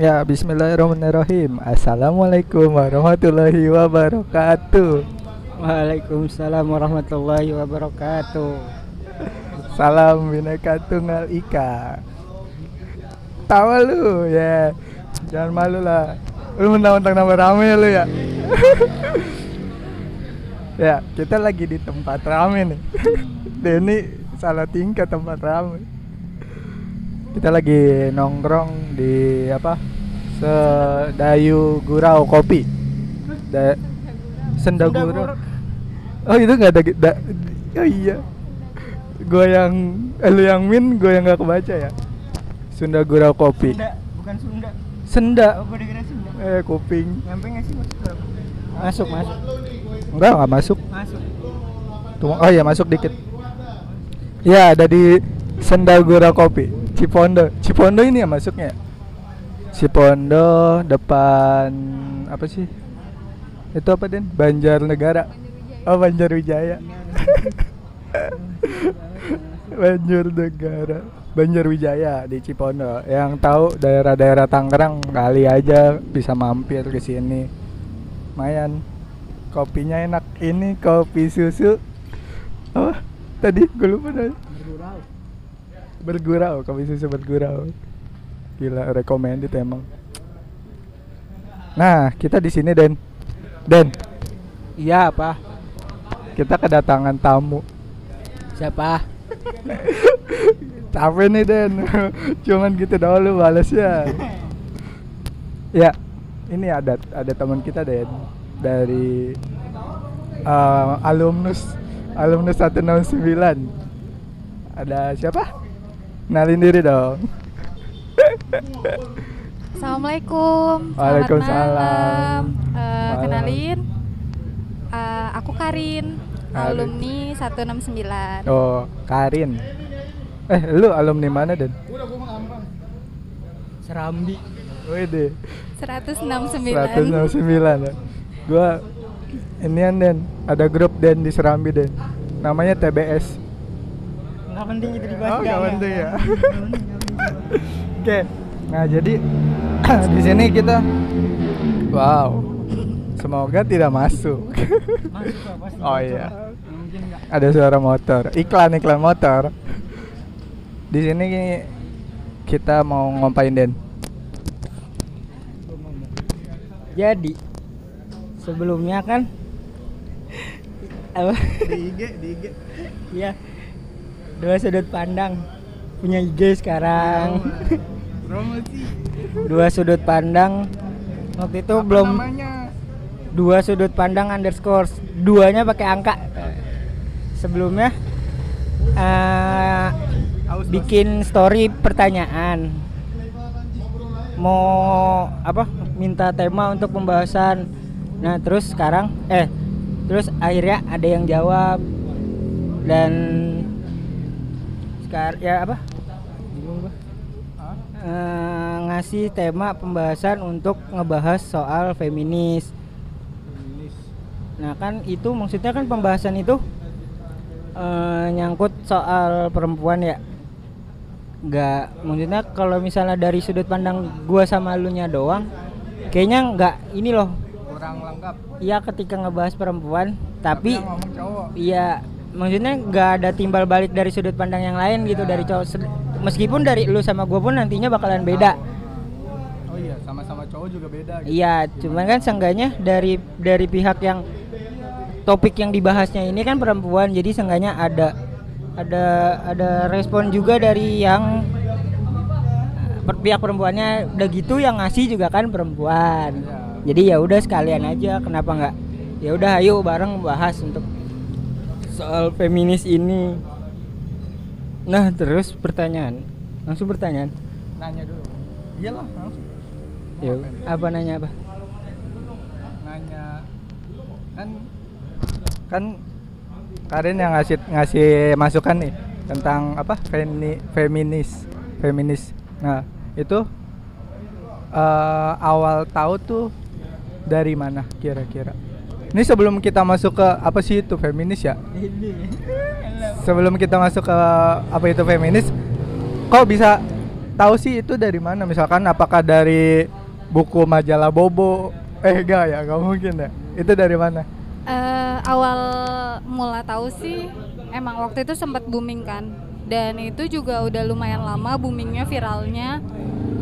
Ya, bismillahirrahmanirrahim. Assalamualaikum warahmatullahi wabarakatuh. Waalaikumsalam warahmatullahi wabarakatuh. Salam Bhinneka Tunggal Ika. Tawa lu ya. Jangan malu lah. Lu mentang-mentang nama rame lu ya. ya, kita lagi di tempat rame nih. Denny salah tingkat tempat rame. Kita lagi nongkrong di apa? Sedayu Gurau Kopi. Da Senda Gurau. Oh itu nggak ada, da, oh iya gue yang eh, lu yang min gue yang gak kebaca ya Sunda Gurau Kopi Sunda, bukan Sunda. Senda Oh, gue dikira Sunda. eh kuping Nyampe nggak sih masuk? Masuk, masuk. enggak nggak masuk Masuk. Oh ya masuk dikit ya ada di Senda Gurau Kopi Cipondo Cipondo ini ya masuknya ya? Cipondo depan apa sih itu apa Den Banjarnegara oh Banjarwijaya Banjarnegara Banjarwijaya di Cipondo. Yang tahu daerah-daerah Tangerang kali aja bisa mampir ke sini. Lumayan. Kopinya enak. Ini kopi susu. Apa? Tadi gue lupa tadi. Bergurau, kopi susu bergurau. Gila, recommended emang. Nah, kita di sini Den. Den, Iya, apa? kita kedatangan tamu. Siapa? Capek nih Den Cuman gitu dulu balasnya Ya Ini ada ada teman kita Den Dari eh, Alumnus Alumnus 169 Ada siapa? Nalin diri dong Assalamualaikum. Waalaikumsalam. malam. Eh, Malam. kenalin, eh, aku Karin, Karin. alumni 169. Oh Karin Eh lu alumni mana Den? Serambi. Wede 169. 169 ya. Gua inian Den Ada grup Den di Serambi Den Namanya TBS Nggak penting itu dibahas. Oh, nggak jangan. penting ya. Oke. Nah, jadi di sini kita wow. Semoga tidak masuk. Masuk lah, pasti. Oh, iya. Ada suara motor. Iklan iklan motor. Di sini kita mau ngompain Den. Jadi sebelumnya kan apa? Di IG, di IG. Iya. Dua sudut pandang punya IG sekarang. Promosi. Dua sudut pandang waktu itu belum namanya? dua sudut pandang underscore duanya pakai angka sebelumnya Bos. bikin story pertanyaan mau apa minta tema untuk pembahasan nah terus sekarang eh terus akhirnya ada yang jawab dan sekarang ya apa bingung gua? Eh, ngasih tema pembahasan untuk ngebahas soal feminis. Nah kan itu maksudnya kan pembahasan itu eh, nyangkut soal perempuan ya. Nggak maksudnya kalau misalnya dari sudut pandang gua sama lu nya doang, kayaknya nggak ini loh. Kurang lengkap. Iya ketika ngebahas perempuan, tapi cowok. Iya, maksudnya nggak ada timbal balik dari sudut pandang yang lain gitu Ya. dari cowok. Meskipun dari lu sama gua pun nantinya bakalan beda. Oh iya, sama-sama cowok juga beda gitu. Iya, cuman kan seenggaknya dari dari pihak yang topik yang dibahasnya ini kan perempuan, jadi seenggaknya ada ada ada respon juga dari yang per, pihak perempuannya udah gitu yang ngasih juga kan perempuan. Iya. Jadi ya udah sekalian aja, kenapa nggak? Ya udah ayo bareng bahas untuk soal feminis ini. Nah, terus pertanyaan. Langsung pertanyaan. Nanya dulu. Iyalah, langsung. Ya, apa nanya apa? nanya kan kan Karin yang ngasih ngasih masukan nih tentang apa femi, feminis feminis nah itu eh, awal tahu tuh dari mana kira-kira ini sebelum kita masuk ke apa sih itu feminis ya? Sebelum kita masuk ke apa itu feminis kok bisa tahu sih itu dari mana? Misalkan apakah dari buku majalah Bobo? Eh enggak ya nggak mungkin ya. Itu dari mana? Eh, awal mula tahu sih emang waktu itu sempat booming kan. Dan itu juga udah lumayan lama boomingnya viralnya.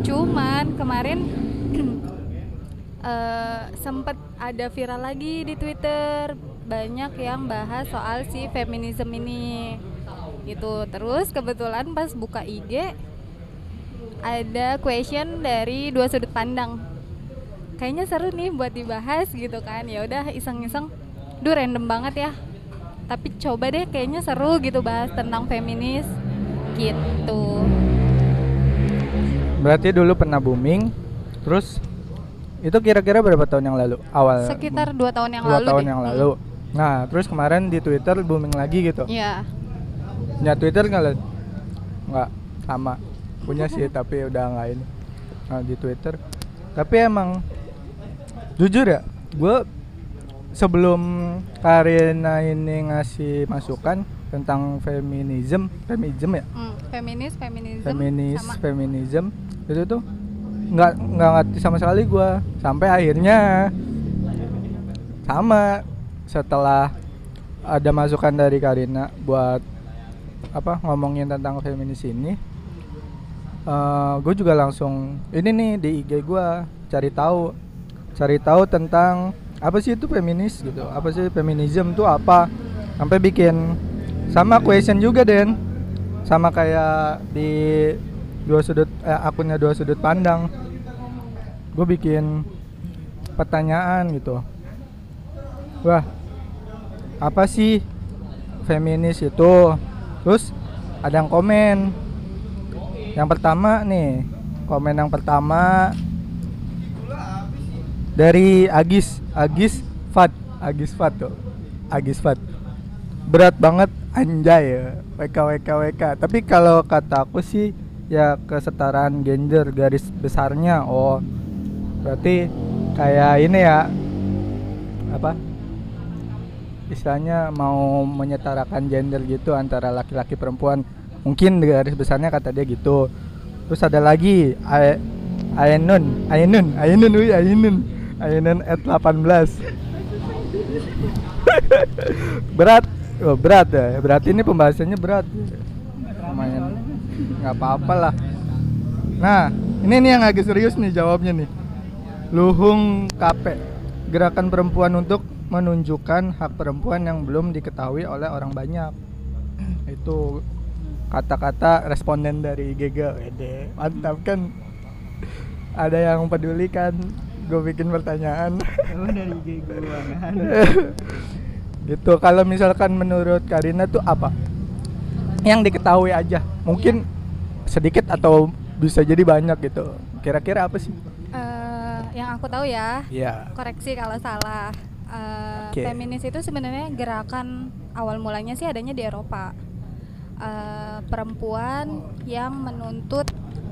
Cuman kemarin eh sempat ada viral lagi di Twitter. Banyak yang bahas soal si feminisme ini. Gitu. Terus kebetulan pas buka IG ada question dari dua sudut pandang. Kayaknya seru nih buat dibahas gitu kan. Ya udah iseng-iseng. Duh random banget ya. Tapi coba deh kayaknya seru gitu bahas tentang feminis. Gitu. Berarti dulu pernah booming terus itu kira-kira berapa tahun yang lalu? Awal sekitar dua tahun yang dua lalu tahun deh. yang Hmm. lalu nah terus kemarin di Twitter booming lagi gitu. Iya. Ya Twitter nggak nggak sama. Punya sih tapi udah nggak ini. Nah, di Twitter. Tapi emang jujur ya gue sebelum Karina ini ngasih masukan tentang feminism feminism ya? Hmm, feminis feminisme feminis sama feminism itu tuh nggak nggak ngerti sama sekali gue sampai akhirnya sama setelah ada masukan dari Karina buat apa ngomongin tentang feminis ini gue juga langsung ini nih di IG gue cari tahu cari tahu tentang apa sih itu feminis gitu apa sih feminism tuh apa. Sampai bikin sama question juga Den. Sama kayak di dua sudut eh, akunnya dua sudut pandang. Gue bikin pertanyaan gitu. Wah apa sih feminis itu? Terus ada yang komen. Yang pertama nih komen yang pertama dari Agis Agis Fat Agis Fat tuh. Agis Fat. Berat banget anjay ya. WK WK WK tapi kalau kata aku sih ya kesetaraan gender garis besarnya. Oh berarti kayak ini ya apa istilahnya mau menyetarakan gender gitu antara laki-laki perempuan. Mungkin garis besarnya kata dia gitu. Terus ada lagi Ainun Ainun Ainun wih Ainun Ainun at 18 berat oh, berat ya. Berarti ini pembahasannya berat nggak apa-apa lah. Nah ini nih yang agak serius nih jawabnya nih. Luhung KP gerakan perempuan untuk menunjukkan hak perempuan yang belum diketahui oleh orang banyak. Itu kata-kata responden dari GG Wede mantap kan? Ada yang peduli kan? Gue bikin pertanyaan. Oh dari gua kan. gitu kalau misalkan menurut Karina tuh apa yang diketahui aja. Mungkin sedikit atau bisa jadi banyak gitu. Kira-kira apa sih? Eh, yang aku tahu ya ya koreksi kalau salah. Eh, Oke. feminis itu sebenarnya gerakan awal mulanya sih adanya di Eropa. Eh, perempuan yang menuntut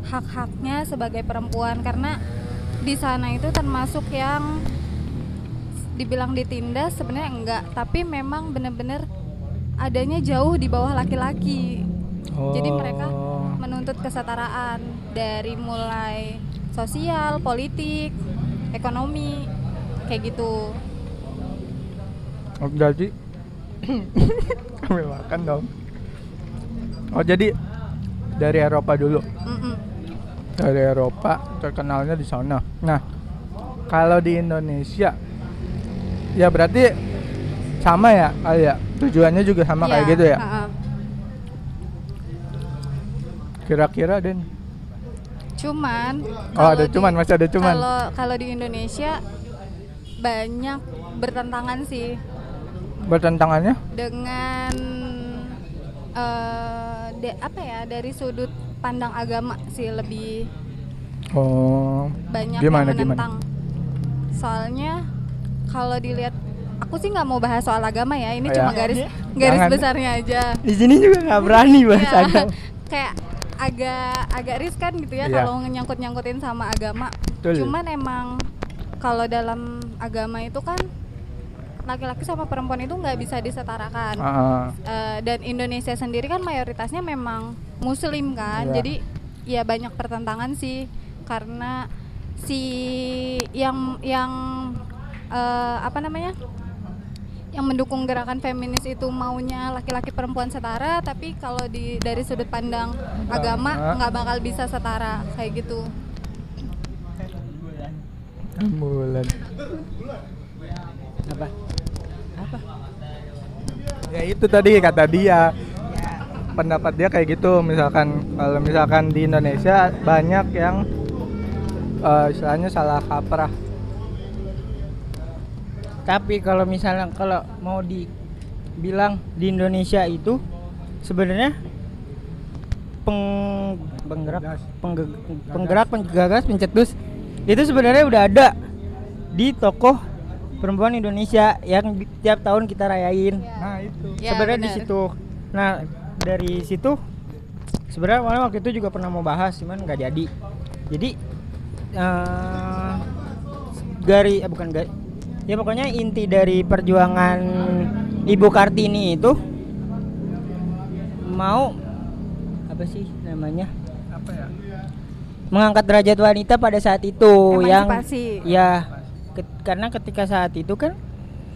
hak-haknya sebagai perempuan. Karena di sana itu termasuk yang dibilang ditindas sebenarnya enggak. Tapi memang benar-benar adanya jauh di bawah laki-laki jadi mereka Oh. menuntut kesetaraan dari mulai sosial politik ekonomi kayak gitu Oh, jadi kami makan dong. Oh jadi dari Eropa dulu. Mm-mm. Dari Eropa terkenalnya di sana. Nah kalau di Indonesia ya berarti sama ya kali ya tujuannya juga sama kayak Iya, gitu ya. Kira-kira Den. cuman Oh ada cuman di- masih ada cuman. kalau kalau di Indonesia banyak bertentangan sih Bertentangannya? dengan eh de- apa ya dari sudut pandang agama sih lebih Oh banyak Gimana, yang menentang. Soalnya kalau dilihat aku sih nggak mau bahas soal agama ya. Ini Oh, cuma ya. garis garis Jangan. besarnya aja. Di sini juga nggak berani bahas Ya, agama. kayak agak agak riskan gitu ya Iya. kalau nyangkut-nyangkutin sama agama. Betul. Cuman emang kalau dalam agama itu kan laki-laki sama perempuan itu nggak bisa disetarakan. Eh, dan Indonesia sendiri kan mayoritasnya memang muslim kan. Iya. Jadi ya banyak pertentangan sih karena si yang yang eh, apa namanya yang mendukung gerakan feminis itu maunya laki-laki perempuan setara tapi kalau di dari sudut pandang agama Agama. nggak bakal bisa setara kayak gitu Bulan. apa apa Ya itu tadi kata dia. Pendapat dia kayak gitu. Misalkan kalau misalkan di Indonesia banyak yang eh, istilahnya salah kaprah. Tapi kalau misalnya kalau mau dibilang di Indonesia itu sebenarnya peng penggerak pengge- penggerak penggagas pencetus itu sebenarnya udah ada di tokoh perempuan Indonesia yang di- tiap tahun kita rayain. Nah, itu. Ya, sebenarnya di situ. Nah dari situ sebenarnya waktu itu juga pernah mau bahas cuman nggak jadi. Jadi eh dari eh, bukan ga- ya pokoknya inti dari perjuangan Ibu Kartini itu mau apa sih namanya Apa ya? mengangkat derajat wanita pada saat itu yang ya ke- karena ketika saat itu kan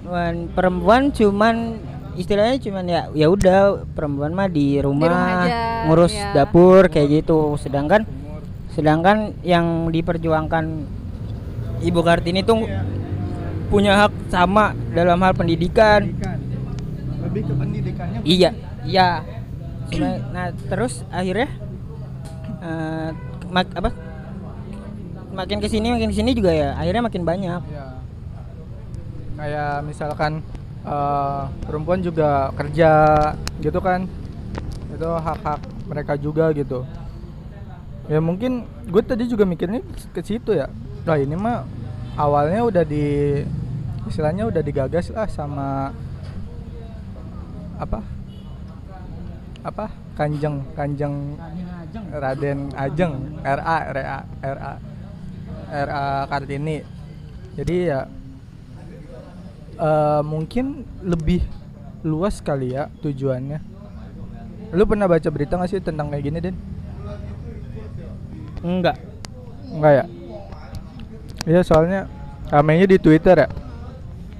wan- perempuan cuman istilahnya cuman ya ya udah perempuan mah di rumah, rumah aja, ngurus ya. dapur kayak gitu sedangkan sedangkan yang diperjuangkan Ibu Kartini tuh punya hak sama dalam hal pendidikan Pendidikan. Lebih ke pendidikannya. Iya, iya. Nah, terus akhirnya eh, mak- apa? Makin ke sini makin ke sini juga ya, akhirnya makin banyak. Ya. Kayak misalkan eh, perempuan juga kerja gitu kan. Itu hak-hak mereka juga gitu. Ya mungkin gue tadi juga mikirnya ke situ ya. Nah ini mah awalnya udah di istilahnya udah digagas lah sama apa apa kanjeng kanjeng Raden Ajeng RA RA RA RA Kartini jadi ya eh, mungkin lebih luas kali ya tujuannya lu pernah baca berita gak sih tentang kayak gini Den? Enggak. Enggak ya? Iya soalnya ramenya di Twitter ya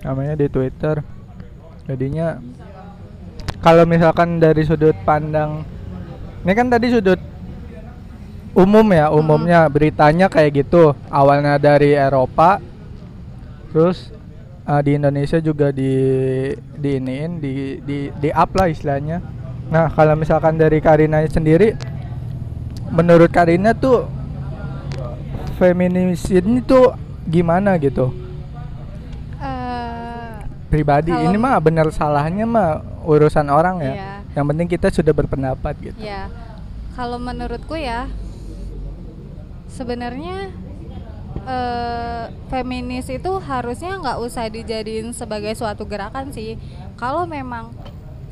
Ramenya di Twitter. Jadinya Kalau misalkan dari sudut pandang Ini kan tadi sudut Umum ya Umumnya beritanya kayak gitu. Awalnya dari Eropa Terus eh, di Indonesia juga di di iniin di di di up lah istilahnya. Nah kalau misalkan dari Karina sendiri, menurut Karina tuh feminis ini tuh gimana gitu pribadi Kalau- ini mah benar salahnya mah urusan orang ya Iya. yang penting kita sudah berpendapat gitu Ya, kalau menurutku ya, sebenarnya eh, feminis itu harusnya nggak usah dijadiin sebagai suatu gerakan sih. Kalau memang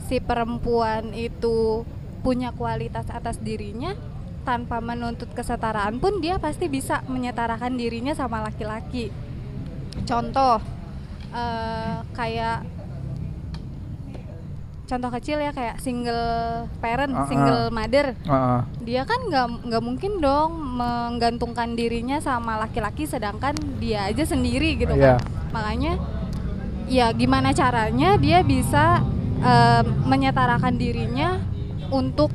si perempuan itu punya kualitas atas dirinya, tanpa menuntut kesetaraan pun dia pasti bisa menyetarakan dirinya sama laki-laki. Contoh, eh, kayak contoh kecil ya kayak single parent, Ah, ah. single mother. Heeh. Dia kan nggak nggak mungkin dong menggantungkan dirinya sama laki-laki sedangkan dia aja sendiri gitu Iya. kan. Makanya ya gimana caranya dia bisa eh, menyetarakan dirinya untuk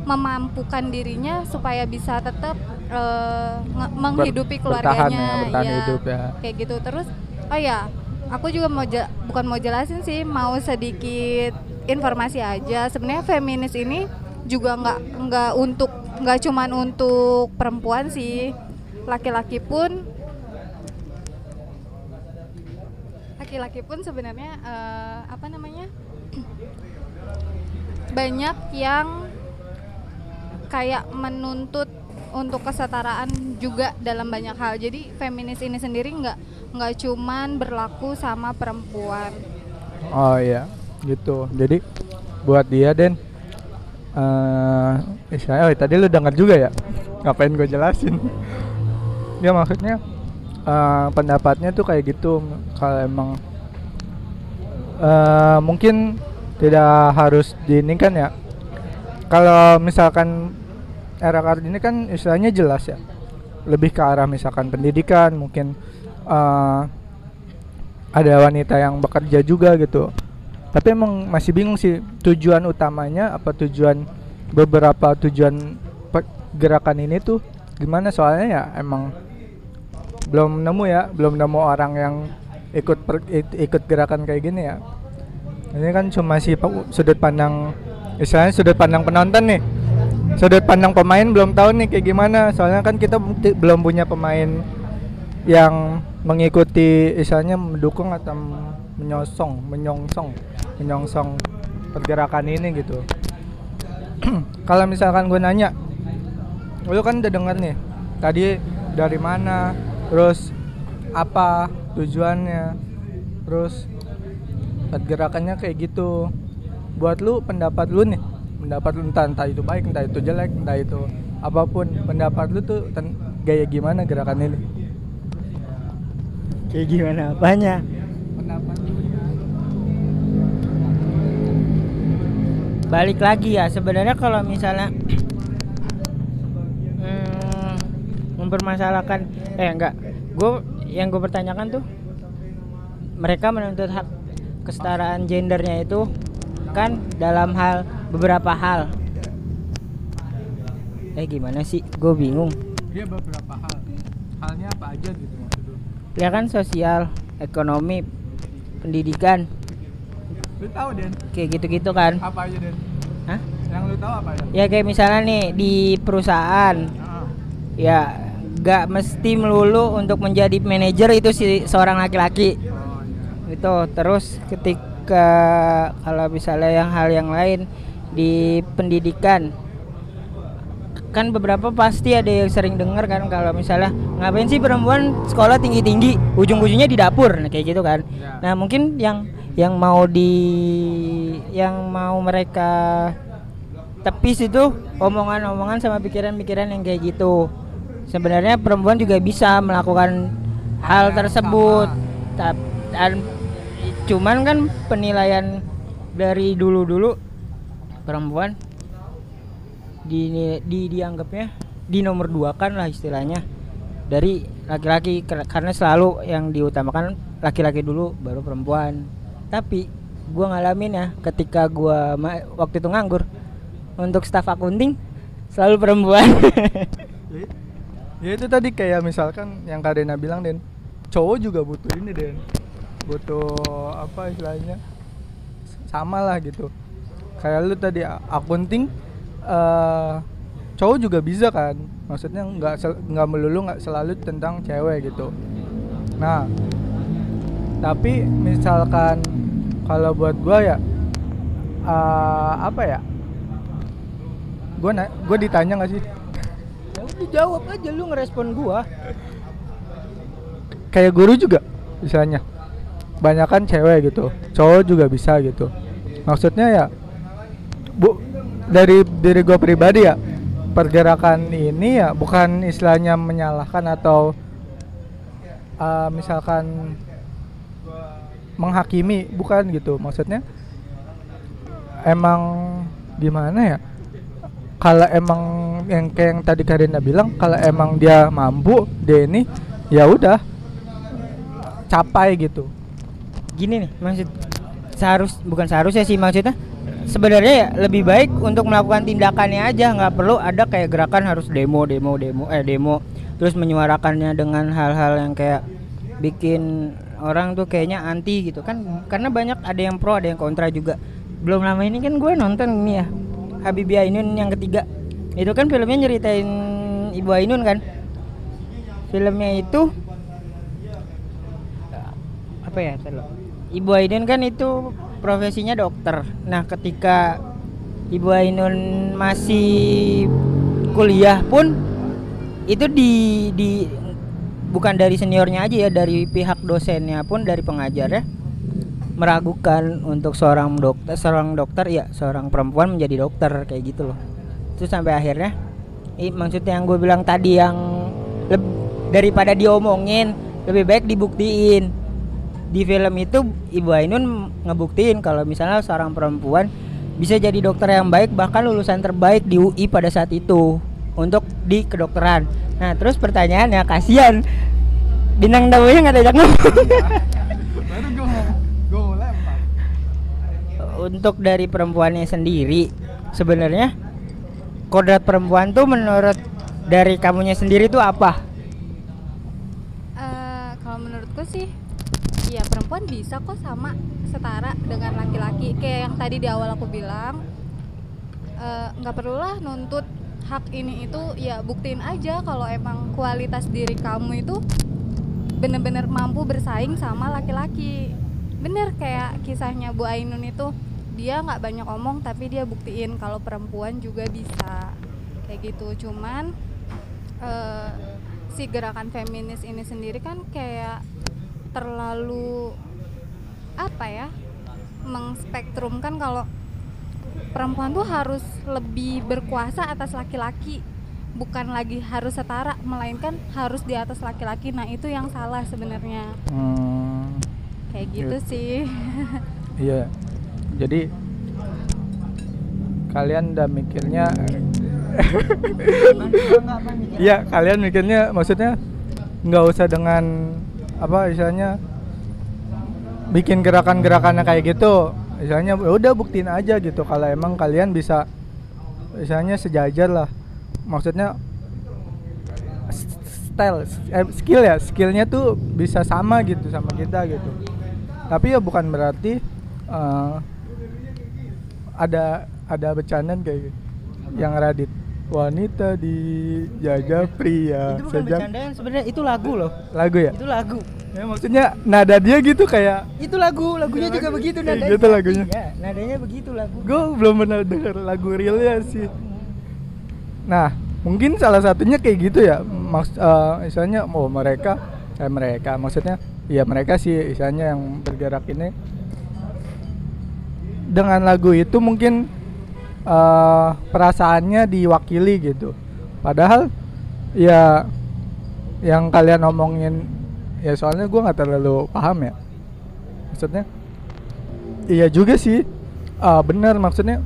memampukan dirinya supaya bisa tetap nge- menghidupi bertahan keluarganya ya, bertahan hidup ya. kayak gitu terus oh ya aku juga mau bukan mau jelasin sih mau sedikit informasi aja. Sebenarnya feminis ini juga nggak nggak untuk nggak cuman untuk perempuan sih. Laki-laki pun laki-laki pun sebenarnya eh, apa namanya? Banyak yang kayak menuntut untuk kesetaraan juga dalam banyak hal. Jadi feminis ini sendiri nggak nggak cuman berlaku sama perempuan. Oh iya, gitu. Jadi buat dia Den, eh istilahnya oh, tadi lu dengar juga ya? Ngapain gue jelasin? Dia maksudnya eh, pendapatnya tuh kayak gitu. Kalau emang eh mungkin tidak harus diinikan ya. Kalau misalkan era Kartini kan istilahnya jelas ya lebih ke arah misalkan pendidikan mungkin eh, ada wanita yang bekerja juga gitu. Tapi emang masih bingung sih tujuan utamanya apa tujuan beberapa tujuan gerakan ini tuh gimana. Soalnya ya emang belum nemu ya belum nemu orang yang ikut per- ik- ikut gerakan kayak gini ya. Ini kan cuma sih pa- sudut pandang istilahnya sudut pandang penonton nih. Sudut pandang pemain belum tahu nih kayak gimana. Soalnya kan kita belum punya pemain yang mengikuti istilahnya mendukung atau menyosong menyongsong menyongsong pergerakan ini gitu. Kalau misalkan gue nanya lu kan udah denger nih tadi dari mana terus apa tujuannya terus pergerakannya kayak gitu. Buat lu pendapat lu nih pendapat lu entah, entah itu baik entah itu jelek entah itu apa pun pendapat lu tuh gaya gimana gerakan ini Kayak gimana apanya? Balik lagi ya sebenarnya kalau misalnya hmm, mempermasalahkan eh enggak, gue yang gue pertanyakan tuh mereka menuntut hak kesetaraan gendernya itu kan dalam hal beberapa hal. Eh gimana sih? Gue bingung. dia beberapa hal halnya apa aja gitu Ya kan sosial, ekonomi, pendidikan, lu tahu Den? Kayak gitu-gitu kan. apa aja Den? Hah? yang lu tahu apa ya Ya kayak misalnya nih di perusahaan. Ah, ya gak mesti melulu untuk menjadi manajer itu si seorang laki-laki. Oh iya. Itu terus ketika kalau misalnya yang hal yang lain di pendidikan kan beberapa pasti ada yang sering dengar kan kalau misalnya ngapain sih perempuan sekolah tinggi-tinggi ujung-ujungnya di dapur? Nah kayak gitu kan. Ya. nah mungkin yang yang mau di yang mau mereka tepis itu omongan-omongan sama pikiran-pikiran yang kayak gitu. Sebenarnya perempuan juga bisa melakukan hal yang tersebut. dan cuman kan penilaian dari dulu-dulu perempuan di, di dianggapnya di nomor dua kan lah istilahnya. Dari laki-laki karena selalu yang diutamakan laki-laki dulu baru perempuan. Tapi gua ngalamin ya ketika ma- waktu itu nganggur untuk staf akunting selalu perempuan. Ya, ya itu tadi kayak misalkan yang Karina bilang Den cowok juga butuh ini Den. Butuh apa istilahnya? Sama lah gitu. Kayak lu tadi akunting eh cowok juga bisa kan. Maksudnya nggak nggak melulu nggak selalu tentang cewek gitu. Nah tapi misalkan kalau buat gua ya eh, apa ya? Gua na- gua ditanya nggak sih? Ya udah jawab aja lu ngerespon gua. Kayak guru juga misalnya. Banyakan cewek gitu. Cowok juga bisa gitu. Maksudnya ya bu dari diri gue pribadi ya pergerakan ini ya bukan istilahnya menyalahkan atau uh, misalkan menghakimi bukan gitu. Maksudnya emang gimana ya? Kalau emang yang kayak yang tadi Karina bilang kalau emang dia mampu dia ini ya udah capai gitu. Gini nih maksud seharus bukan seharusnya sih maksudnya sebenarnya ya lebih baik untuk melakukan tindakannya aja. Nggak perlu ada kayak gerakan harus demo demo demo eh demo. Terus menyuarakannya dengan hal-hal yang kayak bikin orang tuh kayaknya anti gitu kan. Karena banyak ada yang pro ada yang kontra juga. Belum lama ini kan gue nonton ini ya Habibie Ainun yang ketiga. Itu kan filmnya nyeritain Ibu Ainun kan. Filmnya itu apa ya. Ibu Ainun kan itu profesinya dokter. Nah, ketika Ibu Ainun masih kuliah pun itu di di bukan dari seniornya aja ya, dari pihak dosennya pun dari pengajarnya meragukan untuk seorang dokter, seorang dokter ya, seorang perempuan menjadi dokter kayak gitu loh. Itu sampai akhirnya i, maksudnya yang gue bilang tadi yang leb- daripada diomongin lebih baik dibuktiin di film itu Ibu Ainun ngebuktiin kalau misalnya seorang perempuan bisa jadi dokter yang baik bahkan lulusan terbaik di UI pada saat itu untuk di kedokteran. Nah, terus pertanyaannya kasihan bintang tamunya nggak diajak ngomong. Untuk dari perempuannya sendiri sebenarnya kodrat perempuan tuh menurut dari kamunya sendiri tuh apa? Eh, kalau menurutku sih ya perempuan bisa kok sama setara dengan laki-laki. Kayak yang tadi di awal aku bilang eh, nggak perlulah nuntut hak ini itu ya buktiin aja kalau emang kualitas diri kamu itu bener-bener mampu bersaing sama laki-laki. Bener kayak kisahnya Bu Ainun itu dia nggak banyak omong tapi dia buktiin kalau perempuan juga bisa. Kayak gitu cuman eh, si gerakan feminis ini sendiri kan kayak terlalu apa ya mengspektrumkan kalau perempuan tuh harus lebih berkuasa atas laki-laki bukan lagi harus setara melainkan harus di atas laki-laki nah itu yang salah sebenarnya Hmm, kayak gitu Iya. sih iya. Jadi kalian udah mikirnya Iya, kalian mikirnya maksudnya nggak usah dengan apa istilahnya bikin gerakan-gerakannya kayak gitu. Misalnya ya udah buktiin aja gitu kalau emang kalian bisa misalnya sejajar lah. Maksudnya style eh, skill ya, skillnya tuh bisa sama gitu sama kita gitu. Tapi ya bukan berarti eh, ada ada bercandaan kayak gitu. yang Radit wanita di jajah pria itu bukan sejak bercandaan sebenarnya itu lagu loh. lagu ya Itu lagu. ya maksudnya nada dia gitu kayak Itu lagu, lagunya Iya, juga lagu. begitu Kayak nadanya. gitu lagunya. Iya, nadanya begitu lagu. gue belum pernah denger lagu realnya sih nah mungkin salah satunya kayak gitu ya Maks eh, misalnya oh mereka eh mereka maksudnya ya mereka sih misalnya yang bergerak ini dengan lagu itu mungkin eh, perasaannya diwakili gitu. Padahal ya yang kalian omongin ya soalnya gue nggak terlalu paham ya. Maksudnya iya juga sih. Ah, bener maksudnya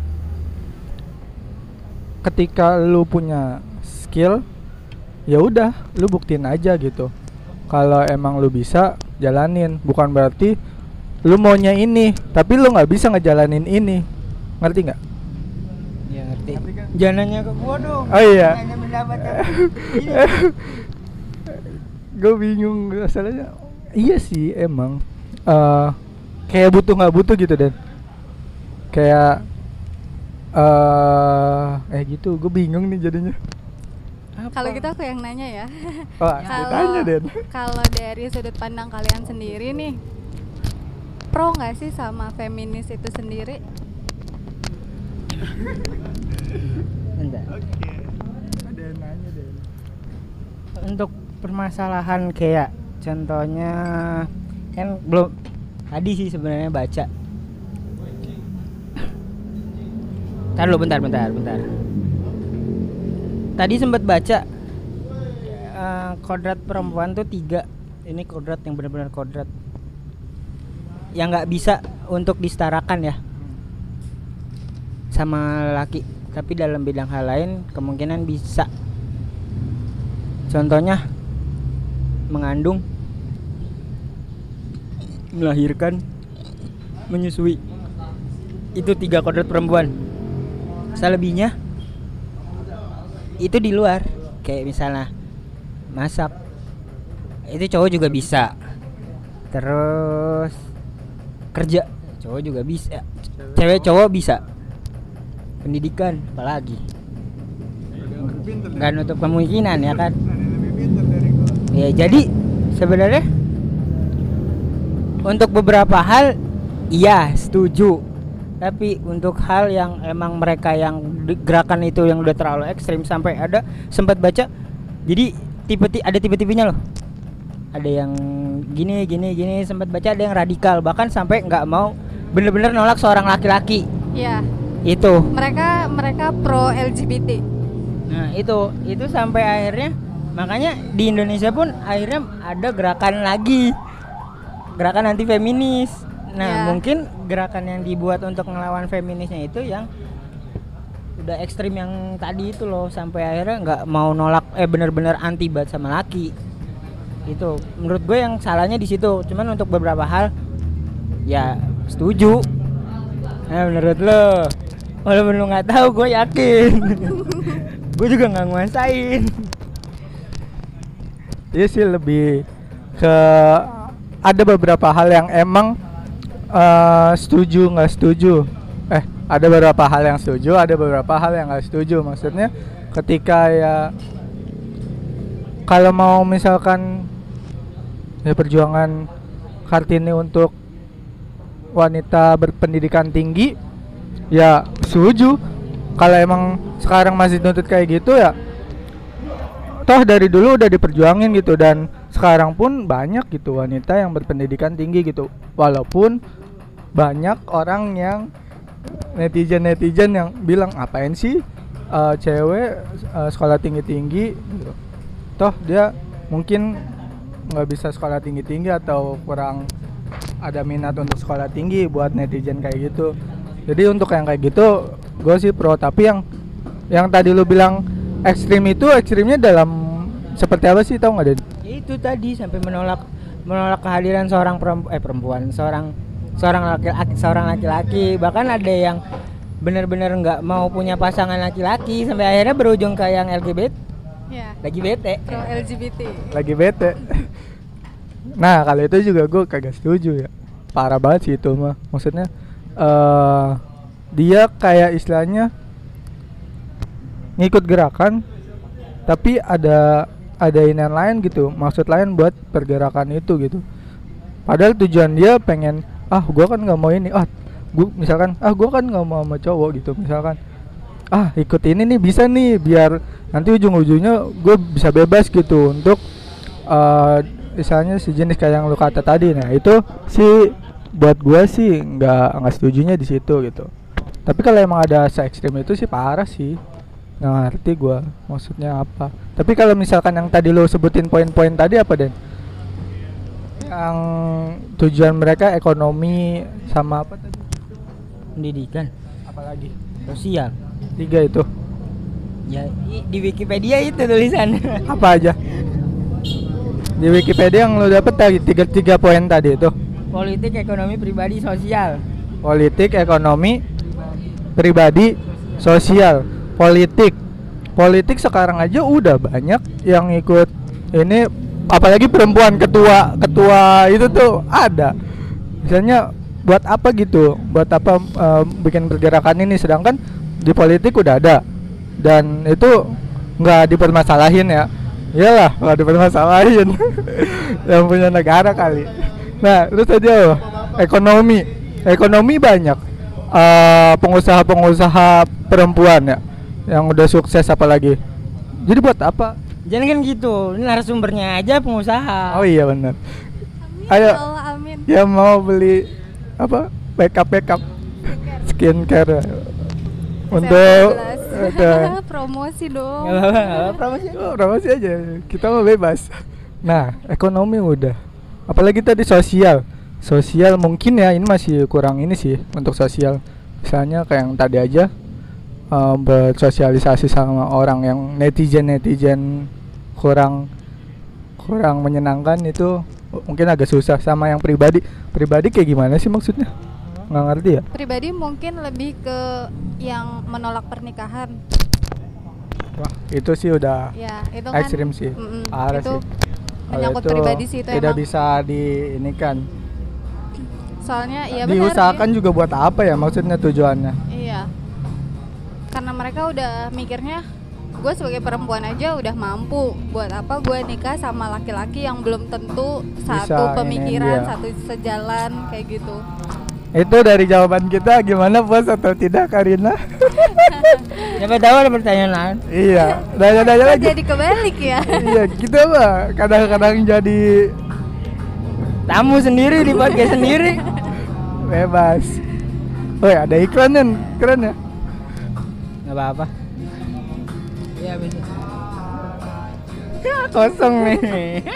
ketika lu punya skill ya udah lu buktiin aja gitu. Kalau emang lu bisa jalanin. Bukan berarti lu maunya ini tapi lu nggak bisa ngejalanin ini. Ngerti nggak Ngerti. Ngerti kan? Jangan nanya ke gua dong. Oh iya. Nanya gue bingung masalahnya iya sih emang eh kayak butuh nggak butuh gitu dan kayak eh eh gitu gue bingung nih jadinya kalau gitu aku yang nanya ya oh kalau kalau dari sudut pandang kalian sendiri nih pro nggak sih sama feminis itu sendiri Oke ada yang nanya Den Untuk permasalahan kayak contohnya kan belum tadi sih sebenarnya baca. Ntar lu bentar bentar bentar. Tadi sempat baca eh, kodrat perempuan tuh tiga. Ini kodrat yang benar-benar kodrat. Yang nggak bisa untuk disetarakan ya sama laki. Tapi dalam bidang hal lain kemungkinan bisa. Contohnya mengandung, melahirkan, menyusui. Itu tiga kodrat perempuan. Selebihnya itu di luar. Kayak misalnya masak. Itu cowok juga bisa. Terus kerja, cowok juga bisa. Cewek cowok bisa. Pendidikan apalagi. Nggak nutup kemungkinan ya kan. Ya jadi sebenarnya untuk beberapa hal iya setuju. Tapi untuk hal yang emang mereka yang gerakan itu yang udah terlalu ekstrim sampai ada sempat baca jadi tipe ti- ada tipe-tipenya loh. Ada yang gini gini gini sempat baca ada yang radikal bahkan sampai nggak mau bener-bener nolak seorang laki-laki ya itu. mereka mereka pro LGBT Nah itu itu sampai akhirnya makanya di Indonesia pun akhirnya ada gerakan lagi gerakan anti feminis. Nah Ya. mungkin gerakan yang dibuat untuk ngelawan feminisnya itu yang udah ekstrim yang tadi itu loh sampai akhirnya nggak mau nolak eh bener-bener anti banget sama laki itu menurut gue yang salahnya di situ cuman untuk beberapa hal ya setuju nah menurut lo walaupun lo nggak tahu gue yakin gue juga nggak nguasain Iya sih lebih ke ada beberapa hal yang emang eh, setuju nggak setuju. Eh ada beberapa hal yang setuju, ada beberapa hal yang nggak setuju. Maksudnya ketika ya kalau mau misalkan ya perjuangan Kartini untuk wanita berpendidikan tinggi, ya setuju. Kalau emang sekarang masih nuntut kayak gitu ya toh dari dulu udah diperjuangin gitu dan sekarang pun banyak gitu wanita yang berpendidikan tinggi gitu walaupun banyak orang yang netizen netizen yang bilang apain sih eh, cewek eh, sekolah tinggi tinggi gitu. toh dia mungkin nggak bisa sekolah tinggi tinggi atau kurang ada minat untuk sekolah tinggi buat netizen kayak gitu jadi untuk yang kayak gitu gue sih pro. Tapi yang yang tadi lu bilang ekstrim itu ekstrimnya dalam seperti apa sih tau nggak Den? Ya itu tadi sampai menolak menolak kehadiran seorang perempuan eh perempuan seorang seorang laki-laki seorang laki-laki. Bahkan ada yang benar-benar nggak mau punya pasangan laki-laki sampai akhirnya berujung ke yang LGBT ya lagi bete. Pro LGBT lagi bete. Nah kalau itu juga gue kagak setuju ya. Parah banget sih itu mah. Maksudnya eh dia kayak istilahnya ngikut gerakan tapi ada ada inian lain gitu maksud lain buat pergerakan itu gitu. Padahal tujuan dia pengen ah gua kan nggak mau ini ah gua misalkan ah gua kan nggak mau sama cowok gitu misalkan. Ah ikut ini nih bisa nih biar nanti ujung-ujungnya gue bisa bebas gitu untuk eh misalnya si jenis kayak yang lu kata tadi nah itu sih buat gua sih nggak nggak setujunya di situ gitu. Tapi kalau emang ada se ekstrim itu sih parah sih. Nggak ngerti gua maksudnya apa. Tapi kalau misalkan yang tadi lo sebutin poin-poin tadi apa Den? Yang tujuan mereka ekonomi sama apa tadi? Pendidikan. Apalagi? Sosial. Tiga itu? Ya di Wikipedia itu tulisan. Apa aja? Di Wikipedia yang lo dapet tadi tiga tiga poin tadi itu politik ekonomi pribadi sosial. Politik ekonomi pribadi sosial. Politik. Politik sekarang aja udah banyak yang ikut ini apalagi perempuan ketua ketua itu tuh ada. Misalnya buat apa gitu? Buat apa eh, bikin pergerakan ini? Sedangkan di politik udah ada. Dan itu nggak dipermasalahin ya. Iyalah nggak dipermasalahin. Yang punya negara kali nah terus aja apa? ekonomi ekonomi banyak eh, pengusaha-pengusaha perempuan ya yang udah sukses apalagi jadi buat apa jangan kan gitu ini narasumbernya aja pengusaha oh iya benar Amin, Ayo. ya Allah amin ya mau beli apa backup backup skincare untuk SR12. ada promosi dong promosi. Oh, promosi aja. Kita mau bebas. Nah, ekonomi udah. Apalagi tadi sosial. Sosial mungkin ya ini masih kurang ini sih untuk sosial. Misalnya kayak yang tadi aja eh, bersosialisasi sama orang yang netizen-netizen kurang kurang menyenangkan itu mungkin agak susah sama yang pribadi. Pribadi kayak gimana sih maksudnya? Nggak ngerti ya? pribadi mungkin lebih ke yang menolak pernikahan Wah, itu sih udah ya itu kan ekstrim sih. mm-mm, Parah itu sih. Menyangkut itu pribadi sih itu tidak emang. bisa di ini kan. Soalnya iya benar diusahakan iya. juga buat apa ya maksudnya tujuannya? Iya. Karena mereka udah mikirnya gue sebagai perempuan aja udah mampu buat apa gue nikah sama laki-laki yang belum tentu Bisa satu iniin pemikiran dia. satu sejalan kayak gitu itu dari jawaban kita gimana puas atau tidak Karina? Siapa tahu ada pertanyaan. Lain iya. Nanya-nanya Kok lagi. jadi kebalik ya. Iya kita mah kadang-kadang jadi tamu sendiri di podcast sendiri. Bebas. Woi ada iklan kan keren ya? Nggak apa-apa. Ya bisa. Kosong nih.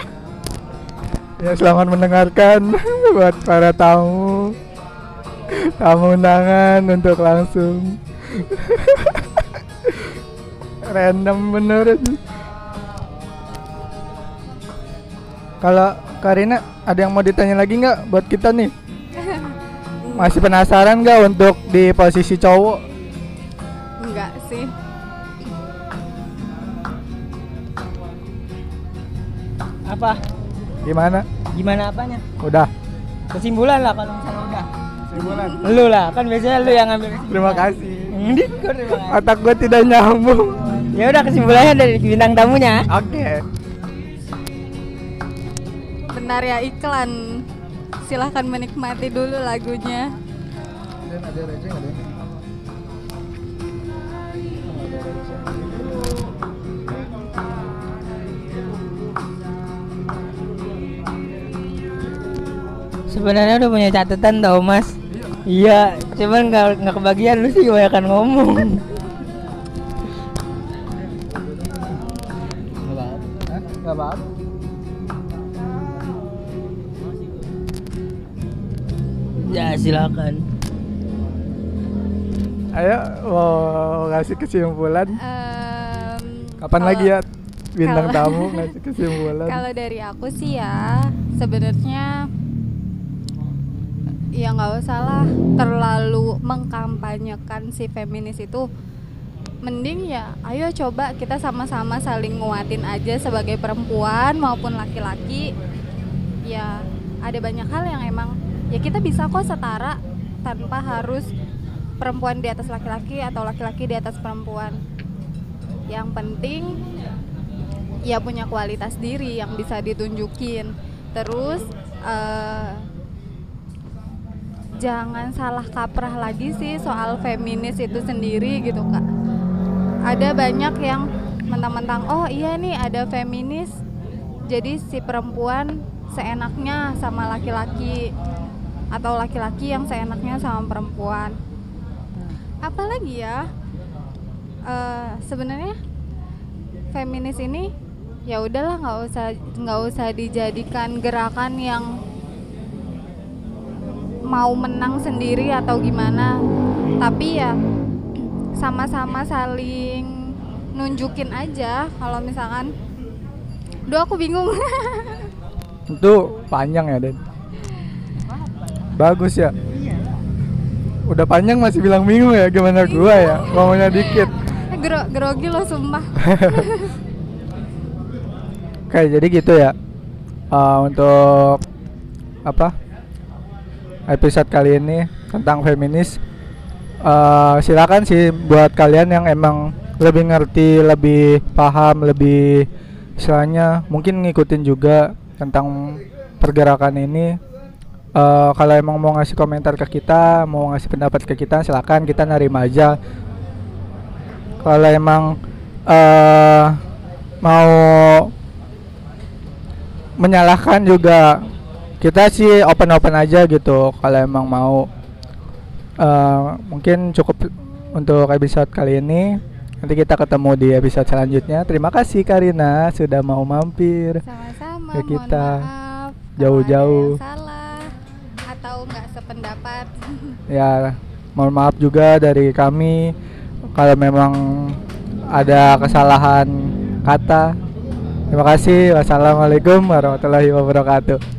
Ya selamat mendengarkan buat para tamu tamu undangan untuk langsung random bener sih. Kalau Karina ada yang mau ditanya lagi nggak buat kita nih? Masih penasaran nggak untuk di posisi cowok? Enggak sih. Apa? Gimana? Gimana apanya? Udah. Kesimpulan lah kalau misalnya udah. Kesimpulan. Lu lah, kan biasanya lu yang ngambil kesimpulan. Terima kasih. Ini gua terima kasih. Otak gue tidak nyambung. Ya udah kesimpulannya dari bintang tamunya. Oke. Benar ya iklan. Silahkan menikmati dulu lagunya. Sebenarnya udah punya catatan tau mas. Iya, cuman nggak nggak kebagian lu sih kebanyakan ngomong. Gak apa-apa. ya silakan. Ayo mau ngasih kesimpulan. Em, Kapan kalau- lagi ya bintang kalau- tamu ngasih kesimpulan? Kalau dari aku sih ya sebenarnya ya nggak usah lah. Terlalu mengkampanyekan si feminis itu mending ya ayo coba kita sama-sama saling nguatin aja sebagai perempuan maupun laki-laki. Ya ada banyak hal yang emang ya kita bisa kok setara tanpa harus perempuan di atas laki-laki atau laki-laki di atas perempuan. Yang penting ya punya kualitas diri yang bisa ditunjukin. Terus eh, jangan salah kaprah lagi sih soal feminis itu sendiri gitu kak. Ada banyak yang mentang-mentang oh iya nih ada feminis. Jadi si perempuan seenaknya sama laki-laki atau laki-laki yang seenaknya sama perempuan. Apalagi ya eh, sebenarnya feminis ini ya udahlah nggak usah nggak usah dijadikan gerakan yang mau menang sendiri atau gimana. Tapi ya sama-sama saling nunjukin aja kalau misalkan. Duh aku bingung. Itu panjang ya Den. Bagus ya. Udah panjang masih bilang bingung ya gimana gua ya? Ngomongnya dikit. Gero grogi loh sumpah. Oke jadi gitu ya. Eh, untuk apa episode kali ini tentang feminis. Eh, silakan sih buat kalian yang emang lebih ngerti lebih paham lebih istilahnya mungkin ngikutin juga tentang pergerakan ini. Eh, kalau emang mau ngasih komentar ke kita mau ngasih pendapat ke kita silakan kita nerima aja. Kalau emang eh mau menyalahkan juga kita sih open open aja gitu kalau emang mau. Eh, mungkin cukup untuk episode kali ini. Nanti kita ketemu di episode selanjutnya. Terima kasih Karina sudah mau mampir sama-sama mohon kita. jauh-jauh. salah atau nggak sependapat. Ya mohon maaf juga dari kami kalau memang ada kesalahan kata. Terima kasih. Wassalamualaikum warahmatullahi wabarakatuh